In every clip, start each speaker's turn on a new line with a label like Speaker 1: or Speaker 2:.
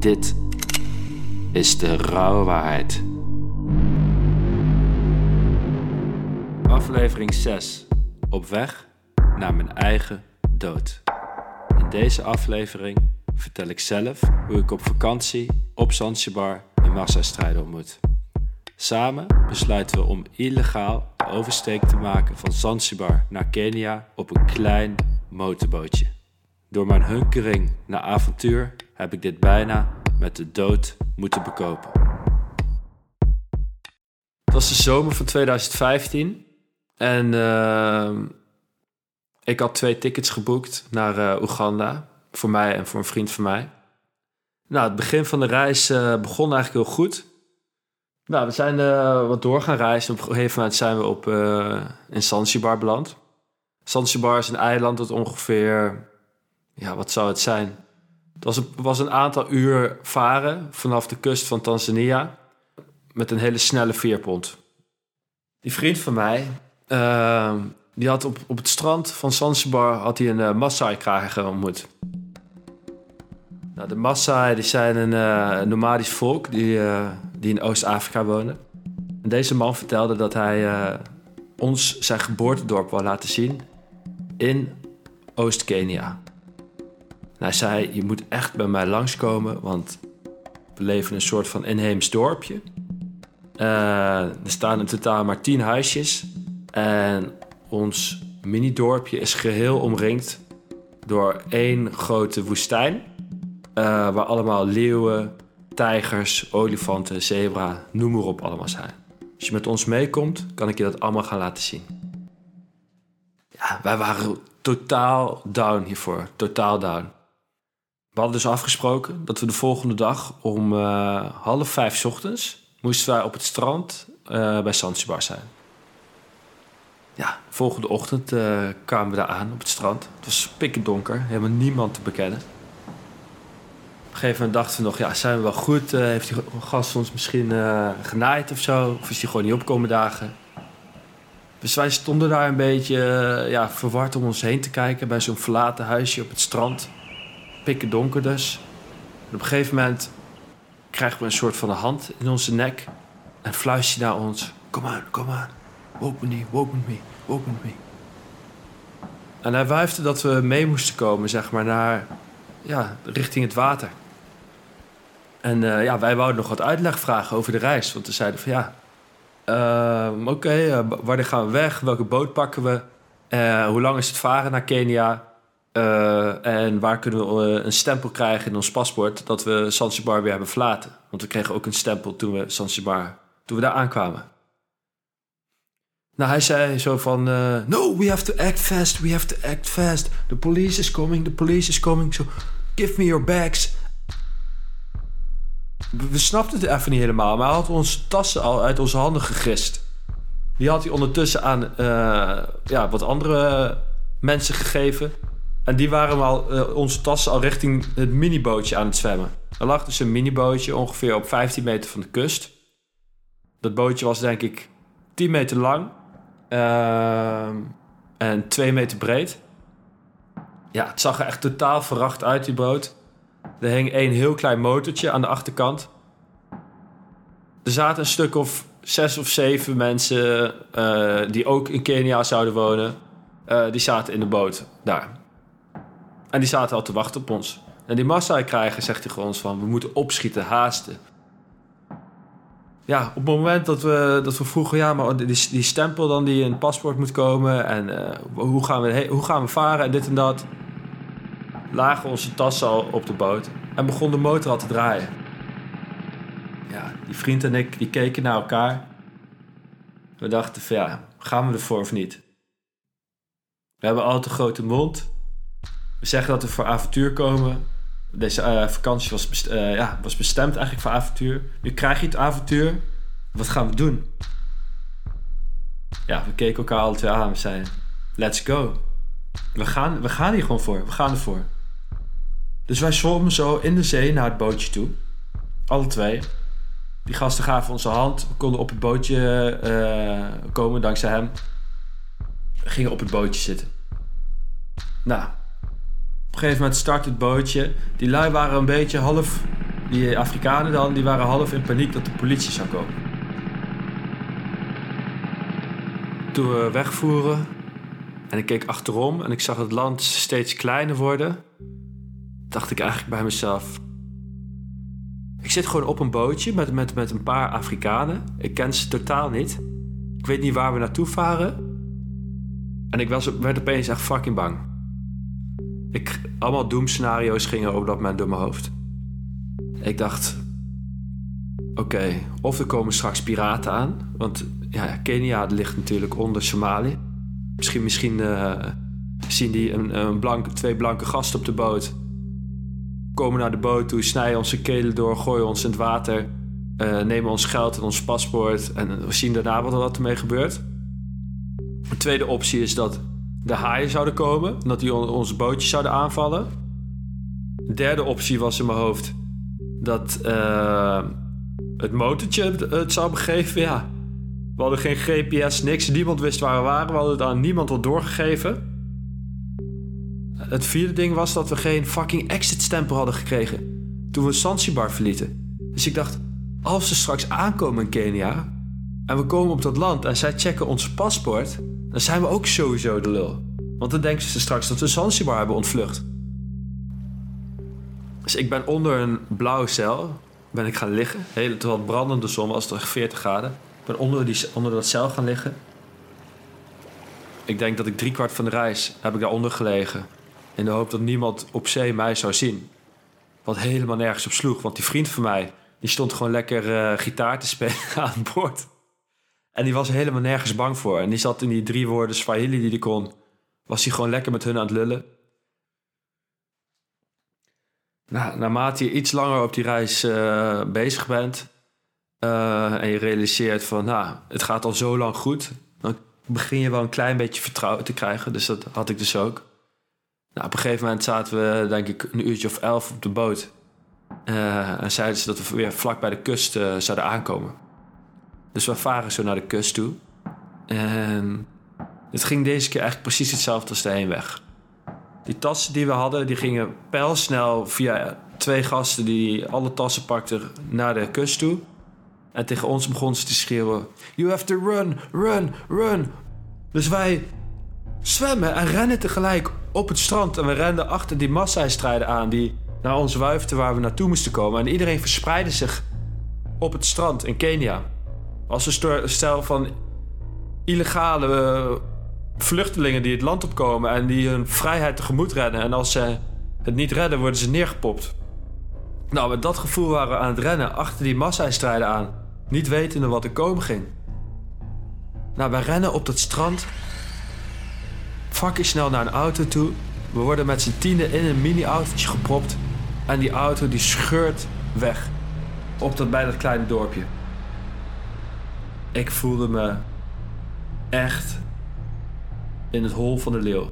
Speaker 1: Dit is de rauwe waarheid. Aflevering 6. Op weg naar mijn eigen dood. In deze aflevering vertel ik zelf hoe ik op vakantie op Zanzibar een massastrijder ontmoet. Samen besluiten we om illegaal de oversteek te maken van Zanzibar naar Kenia op een klein motorbootje. Door mijn hunkering naar avontuur heb ik dit bijna met de dood moeten bekopen. Het was de zomer van 2015 en uh, ik had twee tickets geboekt naar uh, Oeganda voor mij en voor een vriend van mij. Nou, het begin van de reis uh, begon eigenlijk heel goed. Nou, we zijn wat door gaan reizen. Op een gegeven moment zijn we op, in Zanzibar beland. Zanzibar is een eiland dat ongeveer, ja, wat zou het zijn? Het was een, was een aantal uur varen vanaf de kust van Tanzania met een hele snelle veerpont. Die vriend van mij, uh, die had op, op het strand van Zanzibar had hij een uh, Maasai-krager ontmoet. Nou, de Maasai die zijn een uh, nomadisch volk die, uh, die in Oost-Afrika wonen. En deze man vertelde dat hij ons zijn geboortedorp wil laten zien in Oost-Kenia. Hij zei, je moet echt bij mij langskomen, want we leven in een soort van inheems dorpje. er staan in totaal maar tien huisjes. En ons mini-dorpje is geheel omringd door één grote woestijn. Uh, waar allemaal leeuwen, tijgers, olifanten, zebra, noem maar op allemaal zijn. Als je met ons meekomt, kan ik je dat allemaal gaan laten zien. Ja, wij waren totaal down hiervoor. Totaal down. We hadden dus afgesproken dat we de volgende dag om uh, half vijf ochtends... moesten wij op het strand uh, bij Zanzibar zijn. Ja, volgende ochtend uh, kwamen we daar aan op het strand. Het was donker, helemaal niemand te bekennen. Op een gegeven moment dachten we nog, ja, zijn we wel goed? Heeft die gast ons misschien genaaid of zo? Of is hij gewoon niet opkomen dagen? Dus wij stonden daar een beetje ja, verward om ons heen te kijken... bij zo'n verlaten huisje op het strand. Pikken donker dus. En op een gegeven moment krijgen we een soort van een hand in onze nek... en fluistert naar ons, kom aan, kom aan. Woke me, woke me, woke me. En hij wuifde dat we mee moesten komen, zeg maar, naar, ja, richting het water. En uh, ja, wij wouden nog wat uitleg vragen over de reis. Want we zeiden van ja, uh, oké, okay, uh, wanneer gaan we weg? Welke boot pakken we? hoe lang is het varen naar Kenia? En waar kunnen we een stempel krijgen in ons paspoort dat we Zanzibar weer hebben verlaten? Want we kregen ook een stempel toen we Zanzibar, toen we daar aankwamen. Nou, hij zei zo van... Uh, no, we have to act fast, we have to act fast. The police is coming, the police is coming. So give me your bags. We, snapten het even niet helemaal. Maar hij had onze tassen al uit onze handen gegist. Die had hij ondertussen aan ja, wat andere mensen gegeven. En die waren al, uh, onze tassen al richting het minibootje aan het zwemmen. Er lag dus een minibootje ongeveer op 15 meter van de kust. Dat bootje was denk ik 10 meter lang. Uh, en 2 meter breed. Ja, het zag er echt totaal verracht uit, die boot. Er hing één heel klein motortje aan de achterkant. Er zaten een stuk of zes of zeven mensen uh, die ook in Kenia zouden wonen. Die zaten in de boot daar. En die zaten al te wachten op ons. En die Maasai krijgen, zegt gewoon ons van... we moeten opschieten, haasten ja, op het moment dat we, dat we vroegen, ja, maar die, die stempel dan die in het paspoort moet komen en uh, hoe, gaan we, hoe gaan we varen en dit en dat, lagen onze tassen al op de boot en begon de motor al te draaien. Ja, die vriend en ik die keken naar elkaar. We dachten ja, gaan we ervoor of niet? We hebben al te grote mond. We zeggen dat we voor avontuur komen. Deze uh, vakantie was, uh, ja, was bestemd eigenlijk voor avontuur. Nu krijg je het avontuur. Wat gaan we doen? Ja, we keken elkaar alle twee aan. We zeiden, let's go. We gaan, we gaan hier gewoon voor. We gaan ervoor. Dus wij zwommen zo in de zee naar het bootje toe. Alle twee. Die gasten gaven onze hand. We konden op het bootje uh, komen dankzij hem. We gingen op het bootje zitten. Nou, op een gegeven moment start het bootje. Die lui waren een beetje half Die Afrikanen dan, die waren half in paniek dat de politie zou komen. Toen we wegvoeren en ik keek achterom en ik zag het land steeds kleiner worden, dacht ik eigenlijk bij mezelf: ik zit gewoon op een bootje met, met, met een paar Afrikanen. Ik ken ze totaal niet. Ik weet niet waar we naartoe varen. En ik was, werd opeens echt fucking bang. Ik, allemaal doemscenario's gingen op dat mijn hoofd. Ik dacht... Oké, of er komen straks piraten aan. Want ja, Kenia ligt natuurlijk onder Somalië. Misschien, misschien uh, zien die een, een twee blanke gasten op de boot komen naar de boot toe, snijden onze kelen door, gooien ons in het water, uh, nemen ons geld en ons paspoort en we zien daarna wat er ermee gebeurt. De tweede optie is dat de haaien zouden komen, dat die onze bootjes zouden aanvallen. De derde optie was in mijn hoofd dat uh, het motortje het zou begeven. Ja, we hadden geen GPS, niks, niemand wist waar we waren, we hadden het aan niemand wat doorgegeven. Het vierde ding was dat we geen fucking exit stempel hadden gekregen toen we Zanzibar verlieten. Dus ik dacht, als ze straks aankomen in Kenia en we komen op dat land en zij checken ons paspoort, dan zijn we ook sowieso de lul. Want dan denken ze straks dat we Zanzibar hebben ontvlucht. Dus ik ben onder een blauwe cel ben ik gaan liggen. Hele, terwijl het brandende zon was, het 40 graden. Ik ben onder, die, onder dat cel gaan liggen. Ik denk dat ik driekwart van de reis heb ik daaronder gelegen. In de hoop dat niemand op zee mij zou zien. Wat helemaal nergens op sloeg. Want die vriend van mij, die stond gewoon lekker uh, gitaar te spelen aan boord. En die was helemaal nergens bang voor. En die zat in die drie woorden Swahili die hij kon. Was hij gewoon lekker met hun aan het lullen. Nou, naarmate je iets langer op die reis uh, bezig bent... Uh, en je realiseert van, nou, het gaat al zo lang goed... dan begin je wel een klein beetje vertrouwen te krijgen. Dus dat had ik dus ook. Nou, op een gegeven moment zaten we, denk ik, een uurtje of elf op de boot. Uh, en zeiden ze dat we weer vlak bij de kust zouden aankomen. Dus we varen zo naar de kust toe. En het ging deze keer eigenlijk precies hetzelfde als de heenweg. Die tassen die we hadden, die gingen pijlsnel via twee gasten die alle tassen pakten naar de kust toe. En tegen ons begonnen ze te schreeuwen: You have to run, run, run. Dus wij zwemmen en rennen tegelijk op het strand. En we renden achter die massastrijden aan die naar ons wuifden waar we naartoe moesten komen. En iedereen verspreidde zich op het strand in Kenia. Als een stel van illegale eh, vluchtelingen die het land opkomen en die hun vrijheid tegemoet rennen. En als ze het niet redden, worden ze neergepopt. Nou, met dat gevoel waren we aan het rennen achter die massastrijden aan. Niet wetende wat er komen ging. Nou, wij rennen op dat strand fucking snel naar een auto toe. We worden met z'n tienen in een mini-autootje gepropt. En die auto die scheurt weg. Op dat, bij dat kleine dorpje. Ik voelde me echt in het hol van de leeuw.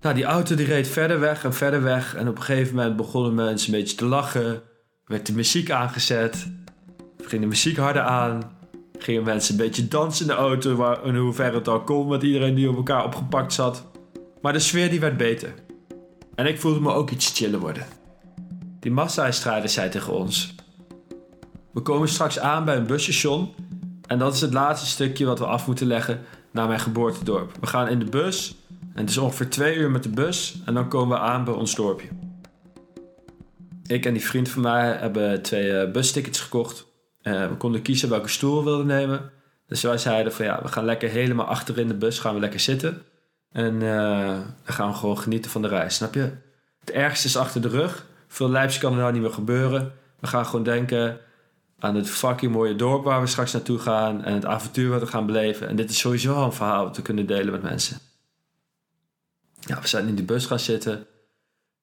Speaker 1: Nou, die auto die reed verder weg en verder weg. En op een gegeven moment begonnen mensen een beetje te lachen. Werd de muziek aangezet. Ging de muziek harder aan gingen mensen een beetje dansen in de auto, waar, in hoeverre het al kon met iedereen die op elkaar opgepakt zat. Maar de sfeer die werd beter. En ik voelde me ook iets chiller worden. Die massa-strijders zei tegen ons: We komen straks aan bij een busstation. En dat is het laatste stukje wat we af moeten leggen naar mijn geboortedorp. We gaan in de bus. En het is ongeveer twee uur met de bus. En dan komen we aan bij ons dorpje. Ik en die vriend van mij hebben twee uh, bustickets gekocht. Uh, we konden kiezen welke stoel we wilden nemen. Dus wij zeiden van ja, we gaan lekker helemaal achter in de bus, gaan we lekker zitten. En uh, dan gaan we gewoon genieten van de reis, snap je? Het ergste is achter de rug. Veel lijps kan er nou niet meer gebeuren. We gaan gewoon denken aan het fucking mooie dorp waar we straks naartoe gaan. En het avontuur wat we gaan beleven. En dit is sowieso al een verhaal wat we kunnen delen met mensen. We zijn in die bus gaan zitten.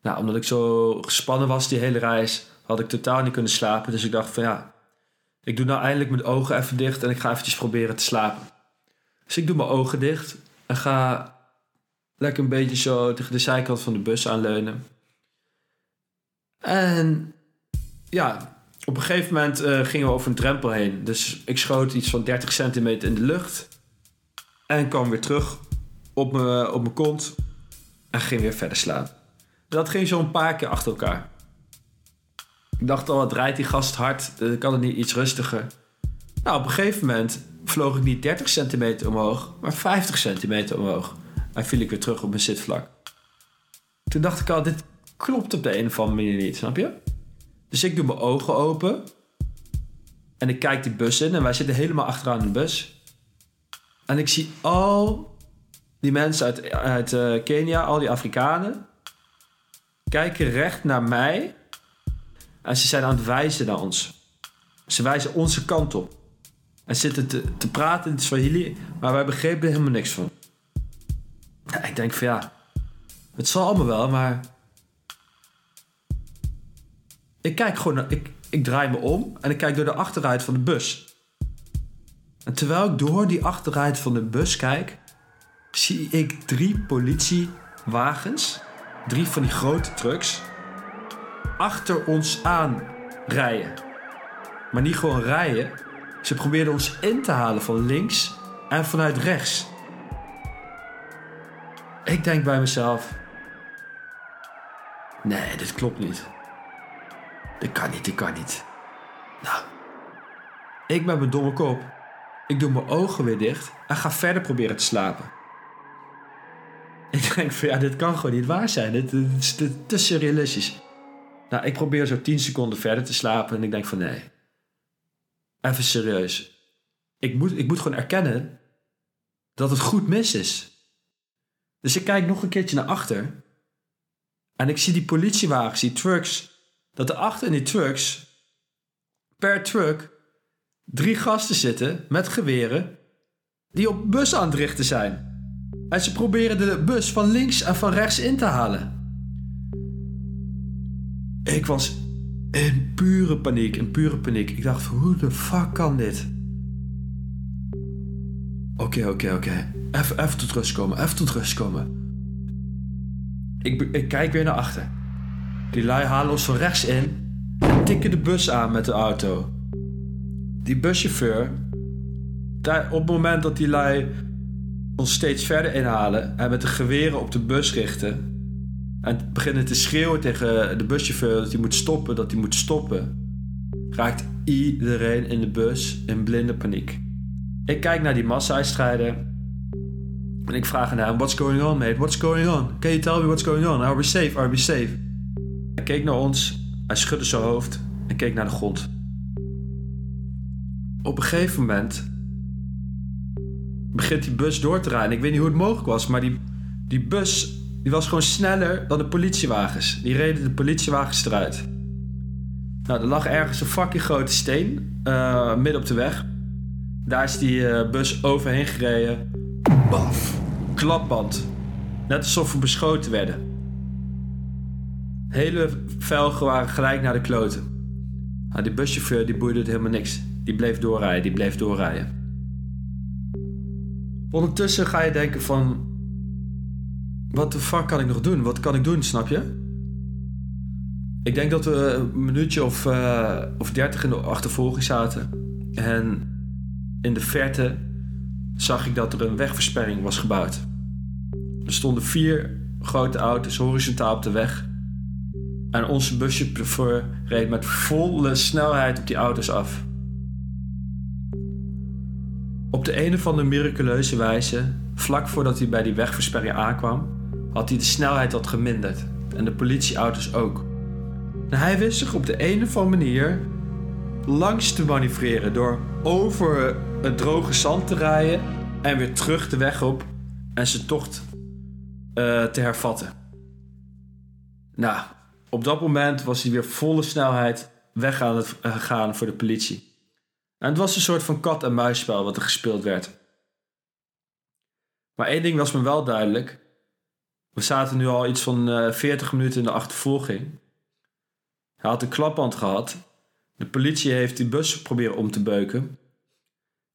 Speaker 1: Nou, omdat ik zo gespannen was die hele reis, had ik totaal niet kunnen slapen. Dus ik dacht van ja, ik doe nou eindelijk mijn ogen even dicht en ik ga eventjes proberen te slapen. Dus ik doe mijn ogen dicht en ga lekker een beetje zo tegen de zijkant van de bus aanleunen. En ja, op een gegeven moment uh, gingen we over een drempel heen. Dus ik schoot iets van 30 centimeter in de lucht. En kwam weer terug op mijn, op mijn kont. En ging weer verder slaan. Dat ging zo een paar keer achter elkaar. Ik dacht al, wat rijdt die gast hard? Eh, Kan het niet iets rustiger? Nou, op een gegeven moment vloog ik niet 30 centimeter omhoog, maar 50 centimeter omhoog. En viel ik weer terug op mijn zitvlak. Toen dacht ik al, dit klopt op de een of andere manier niet, snap je? Dus ik doe mijn ogen open. En ik kijk die bus in en wij zitten helemaal achteraan in de bus. En ik zie al die mensen uit, uit eh, Kenia, al die Afrikanen, kijken recht naar mij. En ze zijn aan het wijzen naar ons. Ze wijzen onze kant op. En zitten te, te praten in het Swahili, maar wij begrepen er helemaal niks van. Ja, ik denk van ja, het zal allemaal wel, maar. Ik kijk gewoon naar. Ik, ik draai me om en ik kijk door de achteruit van de bus. En terwijl ik door die achteruit van de bus kijk, zie ik drie politiewagens, drie van die grote trucks, achter ons aan rijden. Maar niet gewoon rijden, ze probeerden ons in te halen van links en vanuit rechts. Ik denk bij mezelf: nee, dit klopt niet. Dit kan niet, dit kan niet. Nou, ik met mijn domme kop. Ik doe mijn ogen weer dicht en ga verder proberen te slapen. Ik denk van ja, dit kan gewoon niet waar zijn. Dit, is te surrealistisch. Nou, ik probeer zo 10 seconden verder te slapen en ik denk van nee. Even serieus. Ik moet, ik moet gewoon erkennen dat het goed mis is. Dus ik kijk nog een keertje naar achter. En ik zie die politiewagens, die trucks. Dat er achter in die trucks, per truck, drie gasten zitten met geweren. Die op bus aan het richten zijn. En ze proberen de bus van links en van rechts in te halen. Ik was in pure paniek, in pure paniek. Ik dacht, hoe de fuck kan dit? Oké, oké, oké. Even, even tot rust komen, even tot rust komen. Ik, ik kijk weer naar achter. Die lui halen ons van rechts in en tikken de bus aan met de auto. Die buschauffeur, op het moment dat die lui ons steeds verder inhalen en met de geweren op de bus richten en beginnen te schreeuwen tegen de buschauffeur dat hij moet stoppen, dat hij moet stoppen, raakt iedereen in de bus in blinde paniek. Ik kijk naar die massa-strijder en ik vraag aan hem: What's going on, mate? What's going on? Can you tell me what's going on? Are we safe? Are we safe? Hij keek naar ons, hij schudde zijn hoofd en keek naar de grond. Op een gegeven moment begint die bus door te rijden. Ik weet niet hoe het mogelijk was, maar die, die bus die was gewoon sneller dan de politiewagens. Die reden de politiewagens eruit. Nou, er lag ergens een fucking grote steen eh, midden op de weg. Daar is die eh, bus overheen gereden. Baf! Klapband. Net alsof we beschoten werden. Hele velgen waren gelijk naar de kloten. Nou, die buschauffeur die boeide het helemaal niks. Die bleef doorrijden, die bleef doorrijden. Ondertussen ga je denken van... Wat de fuck kan ik nog doen? Wat kan ik doen, snap je? Ik denk dat we een minuutje of, eh of dertig in de achtervolging zaten. En in de verte zag ik dat er een wegversperring was gebouwd. Er stonden vier grote auto's horizontaal op de weg. En onze buschauffeur reed met volle snelheid op die auto's af. Op de een of andere miraculeuze wijze, vlak voordat hij bij die wegversperring aankwam, had hij de snelheid wat geminderd. En de politieauto's ook. En hij wist zich op de een of andere manier langs te manoeuvreren door over het droge zand te rijden en weer terug de weg op en zijn tocht eh, te hervatten. Nou, op dat moment was hij weer volle snelheid weg aan het eh, gaan voor de politie. En het was een soort van kat- en muisspel wat er gespeeld werd. Maar één ding was me wel duidelijk. We zaten nu al iets van eh 40 minuten in de achtervolging. Hij had een klapband gehad. De politie heeft die bus proberen om te beuken.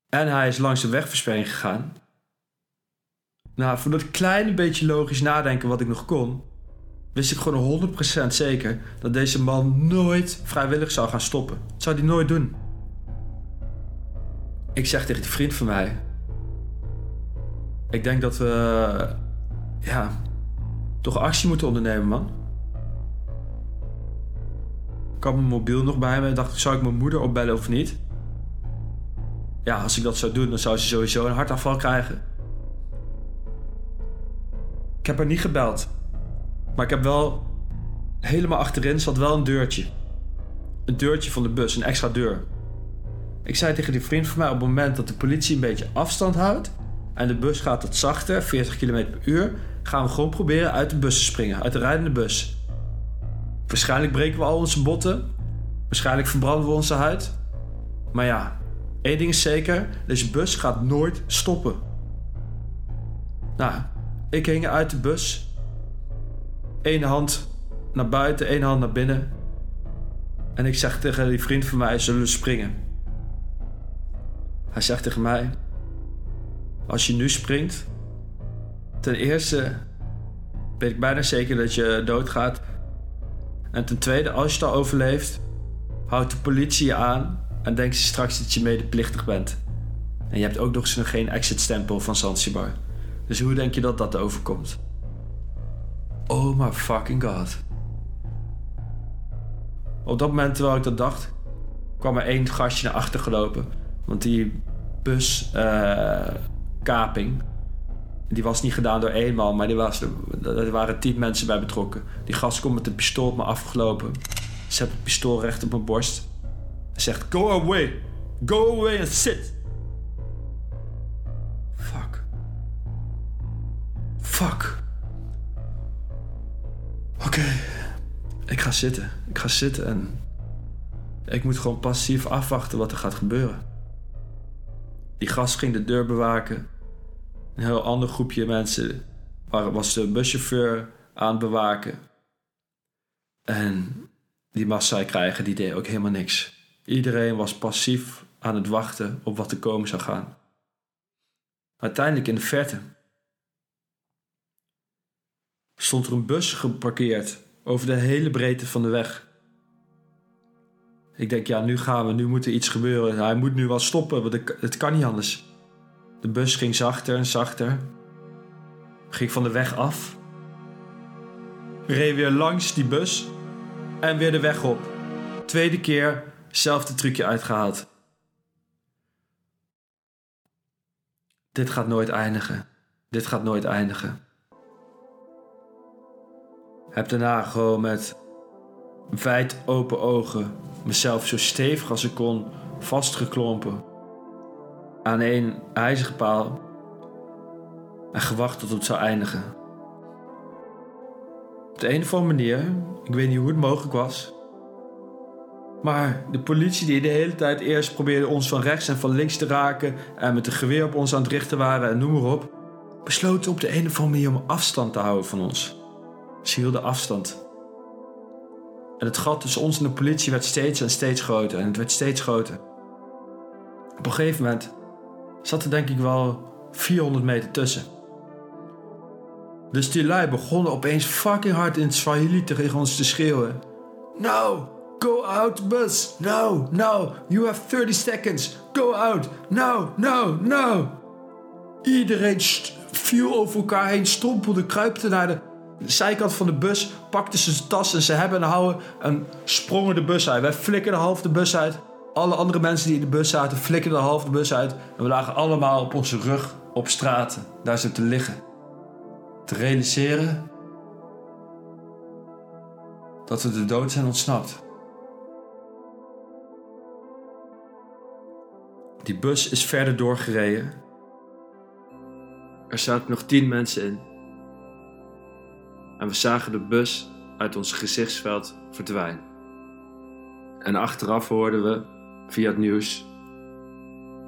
Speaker 1: En hij is langs de wegversperring gegaan. Nou, voor dat kleine beetje logisch nadenken wat ik nog kon, wist ik gewoon 100% zeker dat deze man nooit vrijwillig zou gaan stoppen. Dat zou hij nooit doen. Ik zeg tegen die vriend van mij: Ik denk dat we. Ja. toch actie moeten ondernemen, man. Ik had mijn mobiel nog bij me. Dacht ik, zou ik mijn moeder opbellen of niet? Ja, als ik dat zou doen, dan zou ze sowieso een hartaanval krijgen. Ik heb haar niet gebeld. Maar ik heb wel... Helemaal achterin zat wel een deurtje. Een deurtje van de bus, een extra deur. Ik zei tegen die vriend van mij op het moment dat de politie een beetje afstand houdt en de bus gaat wat zachter, 40 km per uur, gaan we gewoon proberen uit de bus te springen, uit de rijdende bus. Waarschijnlijk breken we al onze botten, waarschijnlijk verbranden we onze huid. Maar ja, één ding is zeker: deze bus gaat nooit stoppen. Nou, ik hing uit de bus. Eén hand naar buiten, één hand naar binnen. En ik zeg tegen die vriend van mij: zullen we springen? Hij zegt tegen mij: Als je nu springt, ten eerste weet ik bijna zeker dat je doodgaat. En ten tweede, als je het al overleeft, houdt de politie je aan en denkt ze straks dat je medeplichtig bent. En je hebt ook nog eens geen exit-stempel van Zanzibar. Dus hoe denk je dat dat overkomt? Oh my fucking god. Op dat moment terwijl ik dat dacht, kwam er één gastje naar achter gelopen. Want die buskaping, uh, die was niet gedaan door één man, maar die was, er waren tien mensen bij betrokken. Die gast komt met een pistool op me afgelopen. Zet het pistool recht op mijn borst. Hij zegt, go away. Go away and sit. Fuck. Fuck. Ik ga zitten. Ik ga zitten en... Ik moet gewoon passief afwachten wat er gaat gebeuren. Die gast ging de deur bewaken. Een heel ander groepje mensen was de buschauffeur aan het bewaken. En die massa krijgen, die deed ook helemaal niks. Iedereen was passief aan het wachten op wat er komen zou gaan. Uiteindelijk in de verte stond er een bus geparkeerd over de hele breedte van de weg. Ik denk, ja, nu gaan we, nu moet er iets gebeuren. Hij moet nu wel stoppen, want het kan niet anders. De bus ging zachter en zachter. Ging van de weg af. Reed weer langs die bus en weer de weg op. Tweede keer, zelfde trucje uitgehaald. Dit gaat nooit eindigen. Dit gaat nooit eindigen. Heb daarna gewoon met wijd open ogen mezelf zo stevig als ik kon vastgeklompen aan een ijzige paal en gewacht tot het zou eindigen. Op de een of andere manier, ik weet niet hoe het mogelijk was, maar de politie die de hele tijd eerst probeerde ons van rechts en van links te raken en met een geweer op ons aan het richten waren en noem maar op, besloten op de een of andere manier om afstand te houden van ons. Ze hielden afstand. En het gat tussen ons en de politie werd steeds en steeds groter. En het werd steeds groter. Op een gegeven moment zat er denk ik wel 400 meter tussen. Dus die lui begonnen opeens fucking hard in het Swahili tegen ons te schreeuwen. No, go out bus. No, no, you have 30 seconds. Go out. No, no, no. Iedereen viel over elkaar heen, stompelde, kruipte naar de de zijkant van de bus, pakten ze zijn tas en ze hebben en houden en sprongen de bus uit. Wij flikkerden half de bus uit. Alle andere mensen die in de bus zaten flikkerden half de bus uit. En we lagen allemaal op onze rug op straat, daar zo te liggen. Te realiseren dat we de dood zijn ontsnapt. Die bus is verder doorgereden. Er zaten nog tien mensen in en we zagen de bus uit ons gezichtsveld verdwijnen. En achteraf hoorden we via het nieuws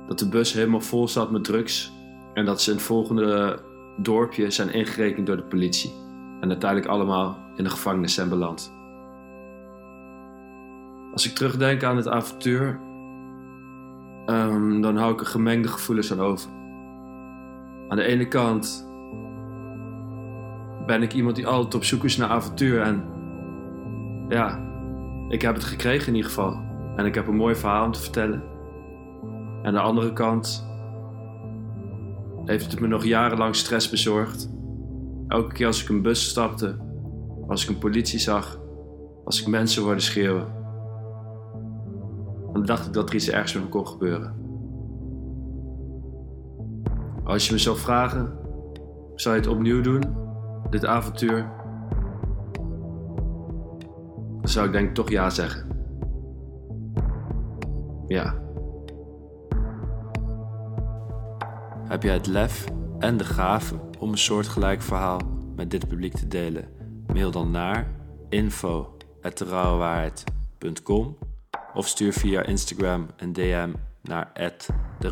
Speaker 1: dat de bus helemaal vol zat met drugs en dat ze in het volgende dorpje zijn ingerekend door de politie en uiteindelijk allemaal in de gevangenis zijn beland. Als ik terugdenk aan het avontuur, um, dan hou ik er gemengde gevoelens aan over. Aan de ene kant ben ik iemand die altijd op zoek is naar avontuur. En ja, ik heb het gekregen in ieder geval. En ik heb een mooi verhaal om te vertellen. En aan de andere kant heeft het me nog jarenlang stress bezorgd. Elke keer als ik een bus stapte, als ik een politie zag, als ik mensen hoorde schreeuwen, dan dacht ik dat er iets ergens met me kon gebeuren. Als je me zou vragen, zou je het opnieuw doen, dit avontuur? Dan zou ik denk ik toch ja zeggen. Ja. Heb jij het lef en de gave om een soortgelijk verhaal met dit publiek te delen? Mail dan naar info.derouwewaarheid.com of stuur via Instagram een DM naar de